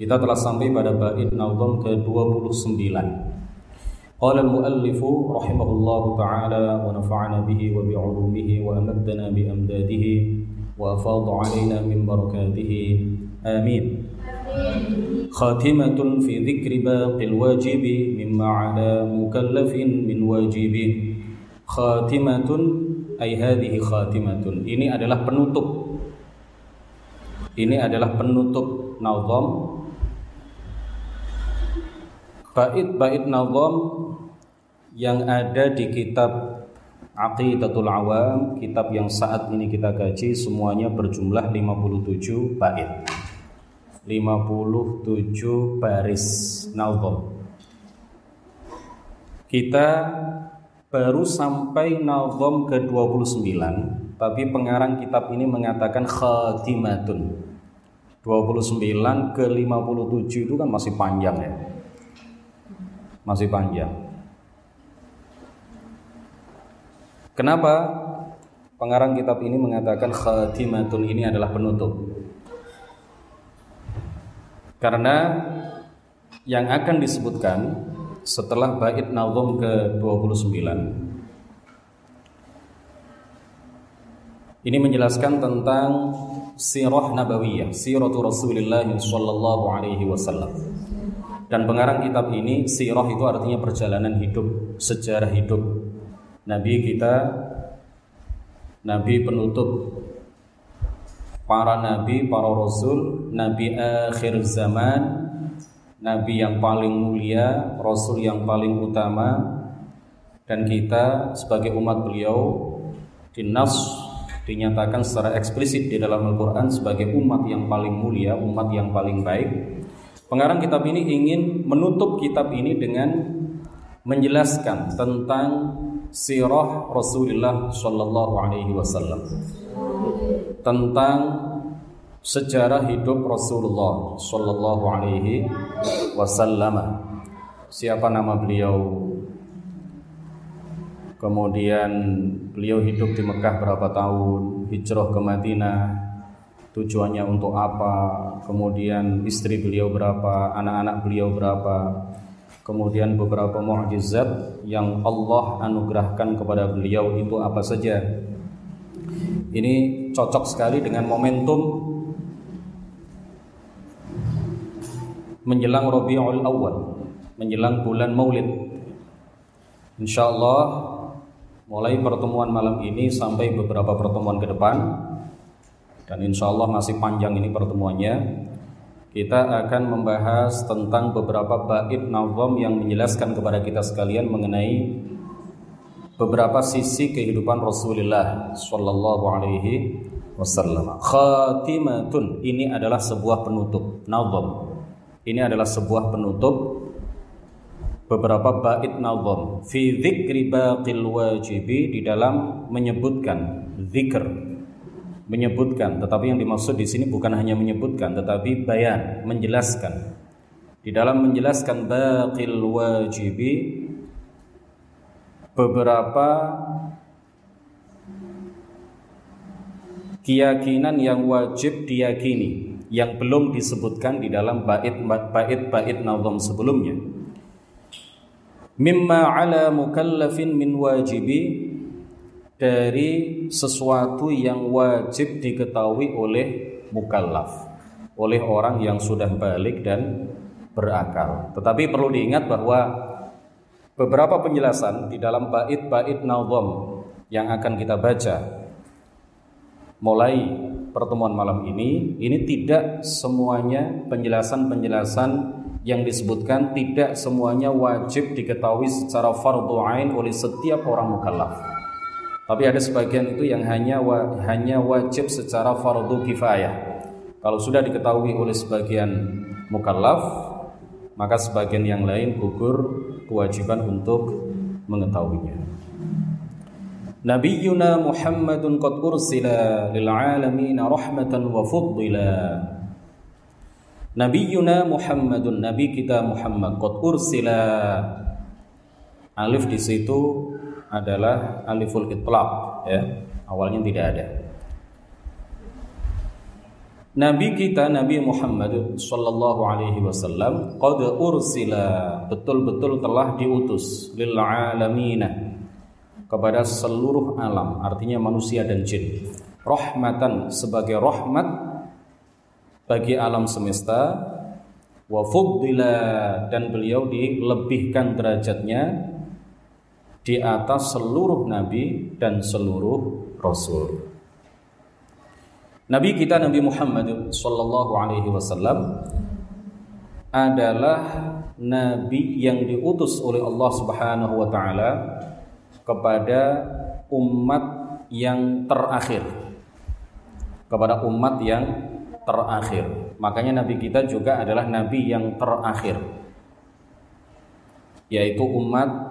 Kita telah sampai pada bait nazam ke-29. قال المؤلف رحمه الله تعالى ونفعنا به وبعلومه وأمدنا بأمداده وأفاض علينا من بركاته آمين خاتمة في ذكر باقي الواجب مما على مكلف من واجب خاتمة أي هذه خاتمة ini adalah penutup ini adalah penutup nazam bait-bait nazam yang ada di kitab Aqidatul Awam, kitab yang saat ini kita kaji semuanya berjumlah 57 bait. 57 baris nazam. Kita baru sampai nazam ke-29, tapi pengarang kitab ini mengatakan khatimatun. 29 ke 57 itu kan masih panjang ya masih panjang. Kenapa pengarang kitab ini mengatakan khatimatun ini adalah penutup? Karena yang akan disebutkan setelah bait nazam ke-29 ini menjelaskan tentang sirah nabawiyah, siratu Rasulullah sallallahu alaihi wasallam. Dan pengarang kitab ini sirah itu artinya perjalanan hidup, sejarah hidup. Nabi kita Nabi penutup para nabi, para rasul, nabi akhir zaman, nabi yang paling mulia, rasul yang paling utama dan kita sebagai umat beliau dinas dinyatakan secara eksplisit di dalam Al-Qur'an sebagai umat yang paling mulia, umat yang paling baik Pengarang kitab ini ingin menutup kitab ini dengan menjelaskan tentang sirah Rasulullah Shallallahu Alaihi Wasallam. Tentang sejarah hidup Rasulullah Shallallahu Alaihi Wasallam. Siapa nama beliau? Kemudian beliau hidup di Mekah berapa tahun? Hijrah ke Madinah tujuannya untuk apa, kemudian istri beliau berapa, anak-anak beliau berapa, kemudian beberapa mukjizat yang Allah anugerahkan kepada beliau itu apa saja. Ini cocok sekali dengan momentum menjelang Rabiul Awal, menjelang bulan Maulid. Insya Allah mulai pertemuan malam ini sampai beberapa pertemuan ke depan dan insya Allah masih panjang ini pertemuannya kita akan membahas tentang beberapa bait nazam yang menjelaskan kepada kita sekalian mengenai beberapa sisi kehidupan Rasulullah Shallallahu Alaihi Wasallam. Khatimatun ini adalah sebuah penutup nazam. Ini adalah sebuah penutup beberapa bait nazam fi dzikri baqil wajibi di dalam menyebutkan zikr menyebutkan, tetapi yang dimaksud di sini bukan hanya menyebutkan, tetapi bayan, menjelaskan. Di dalam menjelaskan baqil wajibi beberapa keyakinan yang wajib diyakini yang belum disebutkan di dalam bait bait bait nazam sebelumnya. Mimma ala mukallafin min wajibi dari sesuatu yang wajib diketahui oleh mukallaf, oleh orang yang sudah balik dan berakal. Tetapi perlu diingat bahwa beberapa penjelasan di dalam bait-bait nazam yang akan kita baca mulai pertemuan malam ini ini tidak semuanya penjelasan-penjelasan yang disebutkan tidak semuanya wajib diketahui secara fardhu ain oleh setiap orang mukallaf. Tapi ada sebagian itu yang hanya wa, hanya wajib secara fardu kifayah. Kalau sudah diketahui oleh sebagian mukallaf, maka sebagian yang lain gugur kewajiban untuk mengetahuinya. Nabiyyuna Muhammadun qad ursila lil alamin rahmatan wa fuddila. Nabiyyuna Muhammadun nabi kita Muhammad qad ursila. Alif di situ adalah aliful itlaq ya. Awalnya tidak ada. Nabi kita Nabi Muhammad sallallahu alaihi wasallam qad ursila betul-betul telah diutus lil alamina kepada seluruh alam artinya manusia dan jin. Rahmatan sebagai rahmat bagi alam semesta. Wa fuddila dan beliau dilebihkan derajatnya di atas seluruh nabi dan seluruh rasul Nabi kita Nabi Muhammad sallallahu alaihi wasallam adalah nabi yang diutus oleh Allah Subhanahu wa taala kepada umat yang terakhir. Kepada umat yang terakhir. Makanya nabi kita juga adalah nabi yang terakhir. Yaitu umat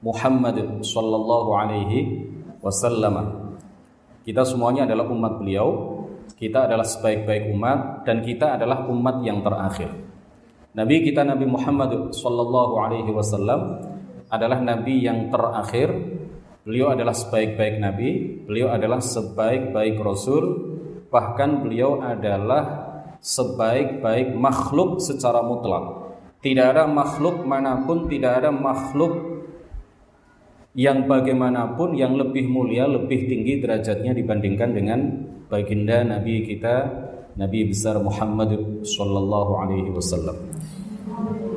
Muhammad sallallahu alaihi wasallam. Kita semuanya adalah umat beliau, kita adalah sebaik-baik umat dan kita adalah umat yang terakhir. Nabi kita Nabi Muhammad sallallahu alaihi wasallam adalah nabi yang terakhir. Beliau adalah sebaik-baik nabi, beliau adalah sebaik-baik rasul, bahkan beliau adalah sebaik-baik makhluk secara mutlak. Tidak ada makhluk mana pun, tidak ada makhluk yang bagaimanapun yang lebih mulia, lebih tinggi derajatnya dibandingkan dengan baginda Nabi kita Nabi besar Muhammad sallallahu alaihi wasallam.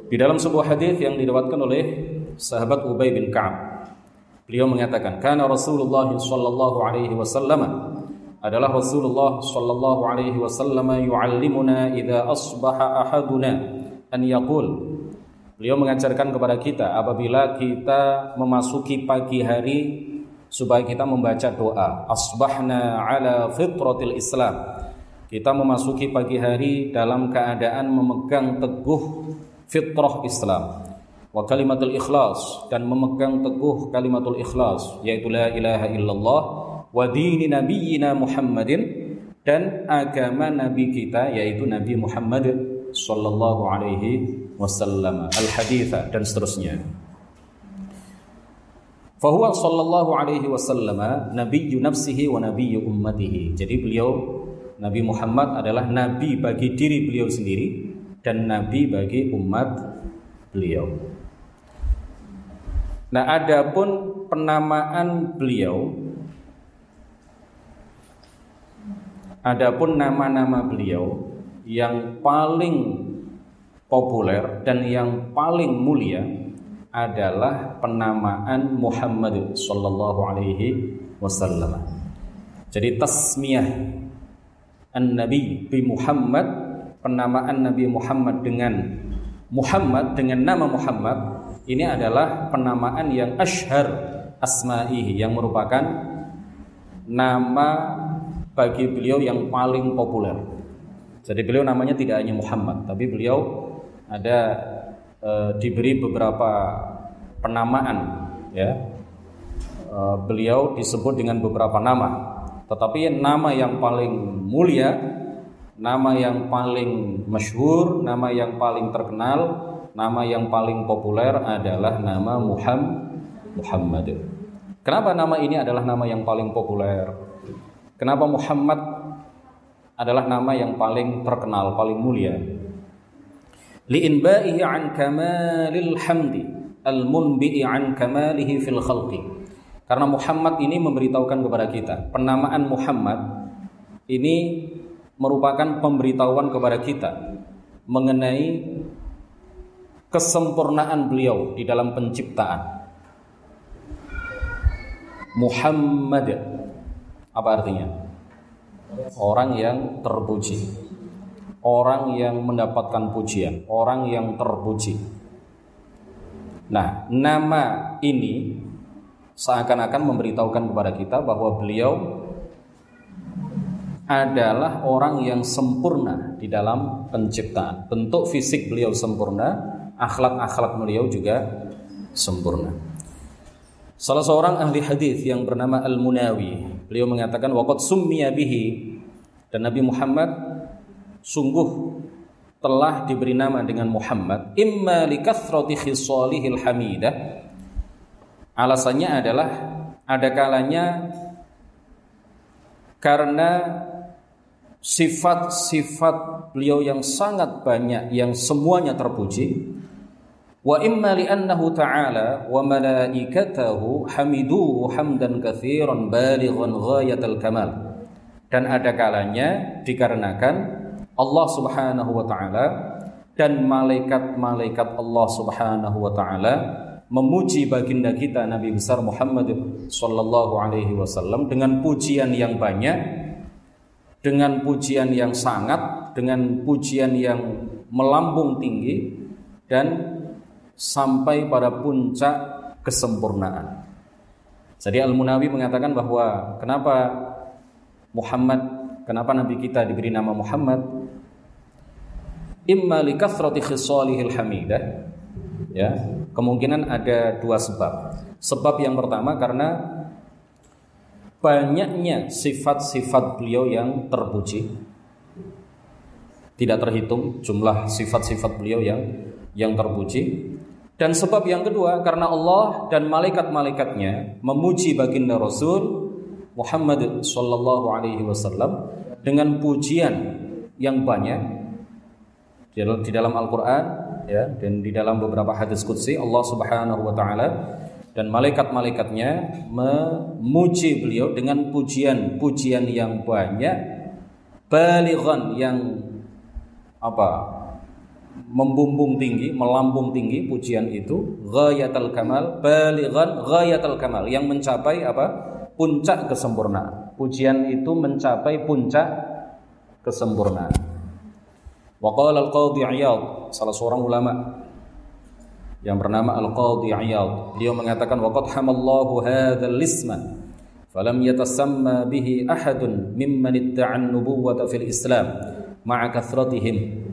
Di dalam sebuah hadis yang diriwayatkan oleh sahabat Ubay bin Ka'ab, beliau mengatakan, "Kana Rasulullah sallallahu alaihi wasallam adalah Rasulullah sallallahu alaihi wasallam yu'allimuna idza asbaha ahaduna an yaqul Beliau mengajarkan kepada kita apabila kita memasuki pagi hari supaya kita membaca doa asbahna ala fitratil Islam. Kita memasuki pagi hari dalam keadaan memegang teguh fitrah Islam wa kalimatul ikhlas dan memegang teguh kalimatul ikhlas yaitu la ilaha illallah wa dini nabiyyina Muhammadin dan agama nabi kita yaitu Nabi Muhammad sallallahu alaihi wasallam. Al haditha dan seterusnya. Fahuwa sallallahu alaihi wasallam nabiyyu nafsihi wa nabiyyu ummatihi. Jadi beliau Nabi Muhammad adalah nabi bagi diri beliau sendiri dan nabi bagi umat beliau. Nah adapun penamaan beliau adapun nama-nama beliau yang paling populer dan yang paling mulia adalah penamaan Muhammad sallallahu alaihi wasallam. Jadi tasmiyah An-Nabi bi Muhammad penamaan Nabi Muhammad dengan Muhammad dengan nama Muhammad ini adalah penamaan yang ashar asma'ihi yang merupakan nama bagi beliau yang paling populer. Jadi beliau namanya tidak hanya Muhammad, tapi beliau ada e, diberi beberapa penamaan ya. E, beliau disebut dengan beberapa nama. Tetapi nama yang paling mulia nama yang paling masyhur nama yang paling terkenal nama yang paling populer adalah nama Muhammad Muhammad. Kenapa nama ini adalah nama yang paling populer? Kenapa Muhammad adalah nama yang paling terkenal paling mulia. Li'inba'ihi an kamalil hamdi al-munbi'i an kamalihi fil khalqi. Karena Muhammad ini memberitahukan kepada kita penamaan Muhammad ini merupakan pemberitahuan kepada kita mengenai kesempurnaan beliau di dalam penciptaan. Muhammad. Apa artinya orang yang terpuji orang yang mendapatkan pujian, orang yang terpuji. Nah, nama ini seakan-akan memberitahukan kepada kita bahwa beliau adalah orang yang sempurna di dalam penciptaan. Bentuk fisik beliau sempurna, akhlak-akhlak beliau juga sempurna. Salah seorang ahli hadis yang bernama Al-Munawi, beliau mengatakan waqad summiya bihi. Dan Nabi Muhammad sungguh telah diberi nama dengan Muhammad. Imma likathrati khisalihil hamidah alasannya adalah ada kalanya karena sifat-sifat beliau yang sangat banyak yang semuanya terpuji wa imma li'annahu ta'ala wa malaikatahu hamiduhu hamdan katsiran balighan ghayatal kamal. Dan ada kalanya dikarenakan Allah Subhanahu wa taala dan malaikat-malaikat Allah Subhanahu wa taala memuji baginda kita Nabi besar Muhammad sallallahu alaihi wasallam dengan pujian yang banyak dengan pujian yang sangat, dengan pujian yang melambung tinggi dan sampai pada puncak kesempurnaan. Jadi Al-Munawi mengatakan bahwa kenapa Muhammad, kenapa Nabi kita diberi nama Muhammad? Imma li kathrati khisalihil hamidah. Ya, kemungkinan ada dua sebab. Sebab yang pertama karena banyaknya sifat-sifat beliau yang terpuji tidak terhitung jumlah sifat-sifat beliau yang yang terpuji dan sebab yang kedua karena Allah dan malaikat-malaikatnya memuji baginda Rasul Muhammad sallallahu alaihi wasallam dengan pujian yang banyak di dalam Al-Qur'an ya dan di dalam beberapa hadis qudsi Allah Subhanahu wa taala dan malaikat-malaikatnya memuji beliau dengan pujian-pujian yang banyak balighan yang apa membumbung tinggi, melambung tinggi pujian itu ghayatul kamal balighan ghayatul kamal yang mencapai apa? puncak kesempurnaan. Pujian itu mencapai puncak kesempurnaan. Wa qala al-Qadhi Iyad, salah seorang ulama yang bernama Al-Qadhi Iyad. Beliau mengatakan waqad hamallahu hadzal isma falam yatasamma bihi ahadun mimman idda'a an-nubuwwata fil Islam ma'a kathratihim.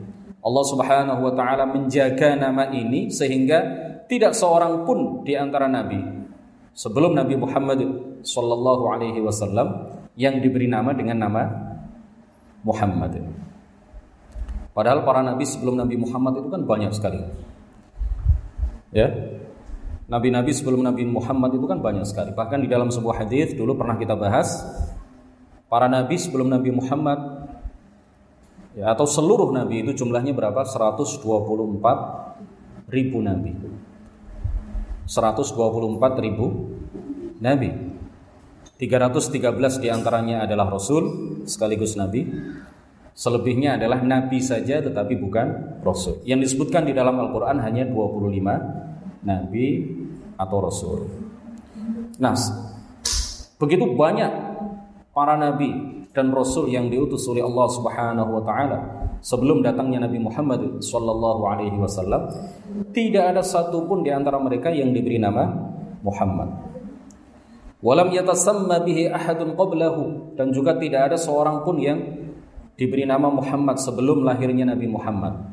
Allah Subhanahu wa taala menjaga nama ini sehingga tidak seorang pun di antara nabi sebelum Nabi Muhammad sallallahu alaihi wasallam yang diberi nama dengan nama Muhammad. Padahal para nabi sebelum Nabi Muhammad itu kan banyak sekali. Ya. Nabi-nabi sebelum Nabi Muhammad itu kan banyak sekali. Bahkan di dalam sebuah hadis dulu pernah kita bahas para nabi sebelum Nabi Muhammad ya, atau seluruh nabi itu jumlahnya berapa? 124 ribu nabi. 124 ribu nabi. 313 di antaranya adalah Rasul sekaligus Nabi. Selebihnya adalah Nabi saja tetapi bukan Rasul. Yang disebutkan di dalam Al-Quran hanya 25 nabi atau rasul. Nah, begitu banyak para nabi dan rasul yang diutus oleh Allah Subhanahu wa taala sebelum datangnya Nabi Muhammad sallallahu alaihi wasallam, tidak ada satupun di antara mereka yang diberi nama Muhammad. Walam yatasamma bihi ahadun qablahu dan juga tidak ada seorang pun yang diberi nama Muhammad sebelum lahirnya Nabi Muhammad.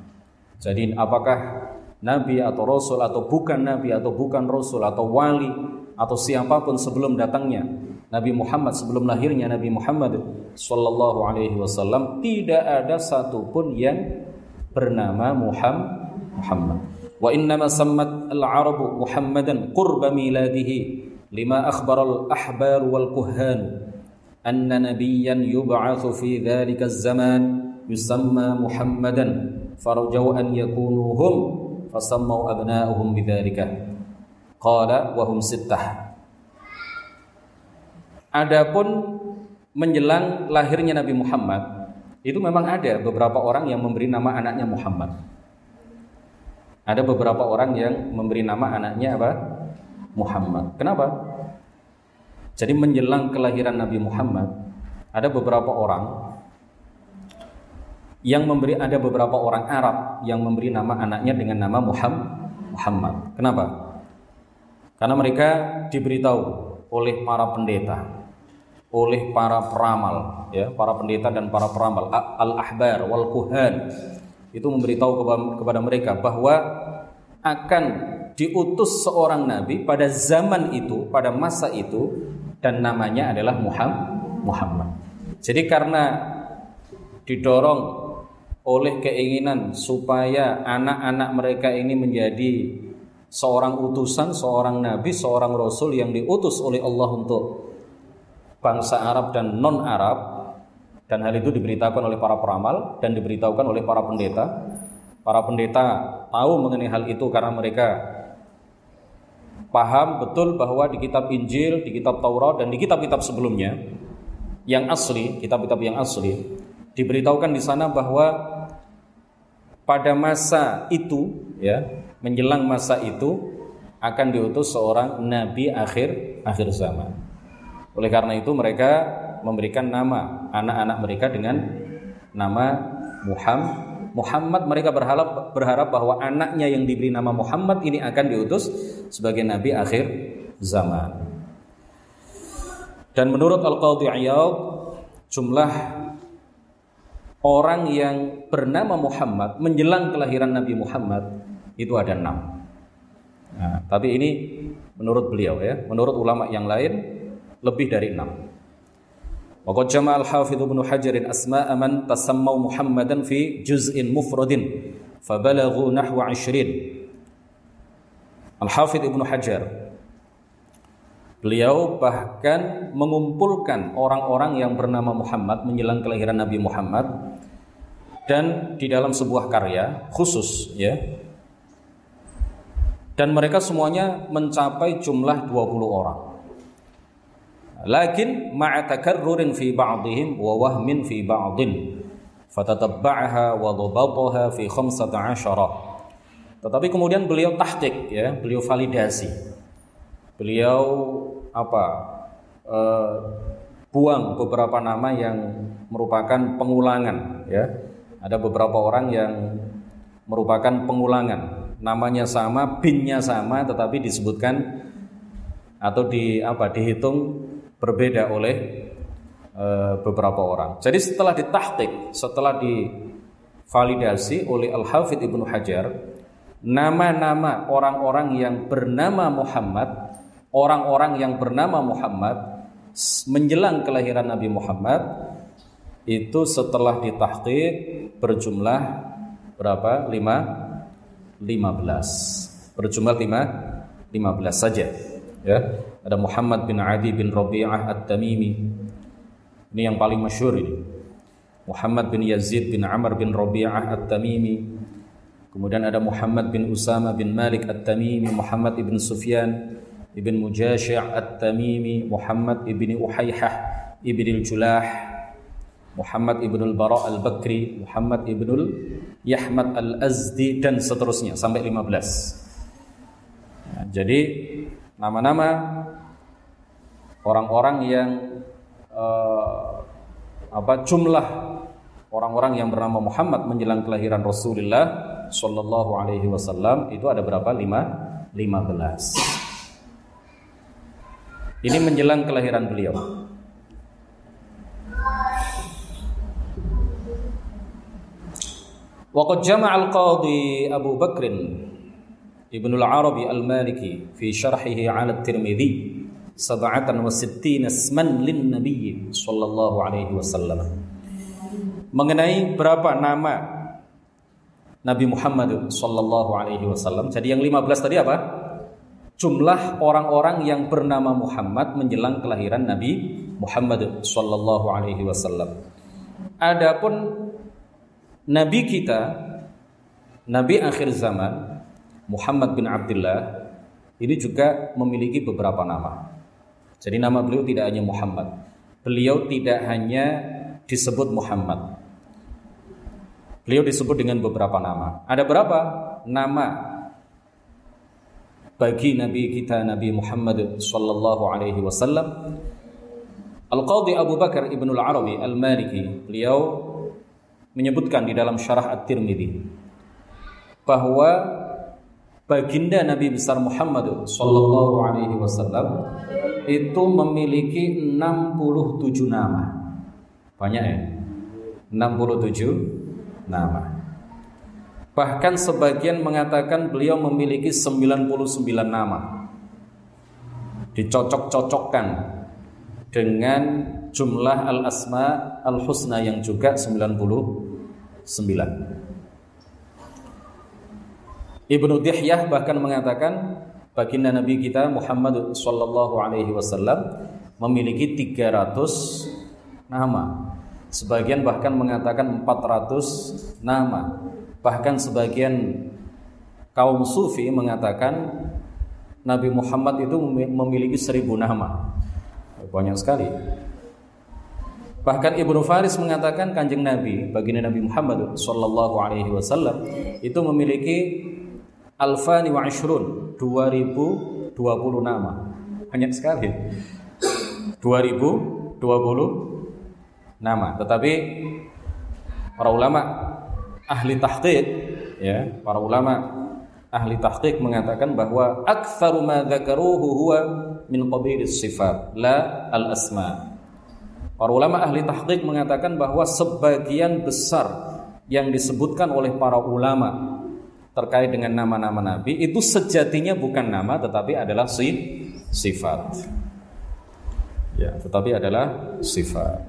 Jadi apakah nabi atau rasul atau bukan nabi atau bukan rasul atau wali atau siapa pun sebelum datangnya Nabi Muhammad sebelum lahirnya Nabi Muhammad sallallahu alaihi wasallam tidak ada satupun yang bernama Muhammad. Wa innama sammat al-arabu Muhammadan qurba miladihi lima akhbar al-ahbar wal kuhan anna nabiyyan yub'atsu fi dhalika az-zaman yusamma Muhammadan farajau an yakunu hum fasammau abna'uhum qala sittah Adapun menjelang lahirnya Nabi Muhammad itu memang ada beberapa orang yang memberi nama anaknya Muhammad. Ada beberapa orang yang memberi nama anaknya apa? Muhammad. Kenapa? Jadi menjelang kelahiran Nabi Muhammad ada beberapa orang yang memberi ada beberapa orang Arab yang memberi nama anaknya dengan nama Muhammad. Kenapa? Karena mereka diberitahu oleh para pendeta, oleh para peramal, ya, para pendeta dan para peramal, al-ahbar wal kuhan. Itu memberitahu kepada mereka bahwa akan diutus seorang nabi pada zaman itu, pada masa itu dan namanya adalah Muhammad. Jadi karena didorong oleh keinginan supaya anak-anak mereka ini menjadi seorang utusan, seorang nabi, seorang rasul yang diutus oleh Allah untuk bangsa Arab dan non-Arab, Dan hal itu diberitakan oleh para peramal dan diberitakan oleh para pendeta. Para pendeta tahu mengenai hal itu karena mereka paham betul bahwa di kitab Injil, di kitab Taurat dan di kitab-kitab sebelumnya yang asli, kitab-kitab yang asli diberitahukan di sana bahwa pada masa itu ya, menjelang masa itu akan diutus seorang nabi akhir akhir zaman. Oleh karena itu mereka memberikan nama anak-anak mereka dengan nama Muhammad Muhammad mereka berharap berharap bahwa anaknya yang diberi nama Muhammad ini akan diutus sebagai nabi akhir zaman. Dan menurut Al-Qadhi Iyad jumlah orang yang bernama Muhammad menjelang kelahiran Nabi Muhammad itu ada enam. Nah, tapi ini menurut beliau ya, menurut ulama yang lain lebih dari enam. Waqad Jamal al-Hafidh Ibnu Hajar asma man tasmau Muhammadan fi juz'in mufradin fabelagu nahu 20. Al-Hafidh Ibnu Hajar Beliau bahkan mengumpulkan orang-orang yang bernama Muhammad menjelang kelahiran Nabi Muhammad dan di dalam sebuah karya khusus ya dan mereka semuanya mencapai jumlah 20 orang. Lakin ma'a takarrurin fi ba'dihim wa wahmin fi ba'din. Fatatabba'aha wa dhabataha fi 15 tetapi kemudian beliau tahqiq ya beliau validasi. Beliau apa uh, buang beberapa nama yang merupakan pengulangan ya. Ada beberapa orang yang merupakan pengulangan namanya sama binnya sama tetapi disebutkan atau di apa dihitung berbeda oleh e, beberapa orang. Jadi setelah ditahtik, setelah divalidasi oleh Al-Hafidh Ibnu Hajar, nama-nama orang-orang yang bernama Muhammad, orang-orang yang bernama Muhammad menjelang kelahiran Nabi Muhammad itu setelah ditahqiq berjumlah berapa? 5 15. Berjumlah 5 15 saja. Ya ada Muhammad bin Adi bin Rabi'ah At-Tamimi ini yang paling masyhur ini Muhammad bin Yazid bin Amr bin Rabi'ah At-Tamimi kemudian ada Muhammad bin Usama bin Malik At-Tamimi Muhammad ibn Sufyan ibn Mujashi' At-Tamimi Muhammad ibn Uhayhah ibn Al-Julah Muhammad ibn Al-Bara' Al-Bakri Muhammad ibn Yahmad Al-Azdi dan seterusnya sampai 15 nah, jadi nama-nama orang-orang yang uh, apa jumlah orang-orang yang bernama Muhammad menjelang kelahiran Rasulullah Shallallahu Alaihi Wasallam itu ada berapa? Lima, lima belas. Ini menjelang kelahiran beliau. Waqad jama' al-qadhi Abu Bakr Ibnu al-Arabi al-Maliki fi syarhihi 'ala at-Tirmidzi sab'atan wa sittina isman lin nabiy sallallahu alaihi wasallam mengenai berapa nama Nabi Muhammad sallallahu alaihi wasallam. Jadi yang 15 tadi apa? Jumlah orang-orang yang bernama Muhammad menjelang kelahiran Nabi Muhammad sallallahu alaihi wasallam. Adapun nabi kita nabi akhir zaman Muhammad bin Abdullah ini juga memiliki beberapa nama. Jadi nama beliau tidak hanya Muhammad. Beliau tidak hanya disebut Muhammad. Beliau disebut dengan beberapa nama. Ada berapa nama bagi Nabi kita Nabi Muhammad sallallahu alaihi wasallam? Al-Qadhi Abu Bakar Ibnu Al-Arabi Al-Maliki, beliau menyebutkan di dalam Syarah At-Tirmidzi bahwa baginda Nabi besar Muhammad sallallahu alaihi wasallam itu memiliki 67 nama. Banyak ya? 67 nama. Bahkan sebagian mengatakan beliau memiliki 99 nama. Dicocok-cocokkan dengan jumlah al-asma al-husna yang juga 99. Ibnu Dihyah bahkan mengatakan baginda Nabi kita Muhammad sallallahu alaihi wasallam memiliki 300 nama. Sebagian bahkan mengatakan 400 nama. Bahkan sebagian kaum sufi mengatakan Nabi Muhammad itu memiliki seribu nama. Banyak sekali. Bahkan Ibnu Faris mengatakan kanjeng Nabi, baginda Nabi Muhammad Sallallahu Alaihi Wasallam itu memiliki alfani wa ashrun 2020 nama. Banyak sekali. 2020 nama. Tetapi para ulama ahli tahqiq ya, para ulama ahli tahqiq mengatakan bahwa aktsaru ma dzakaruhu huwa min qabilis sifat la al asma. Para ulama ahli tahqiq mengatakan bahwa sebagian besar yang disebutkan oleh para ulama terkait dengan nama-nama nabi itu sejatinya bukan nama tetapi adalah si sifat. Ya, tetapi adalah sifat.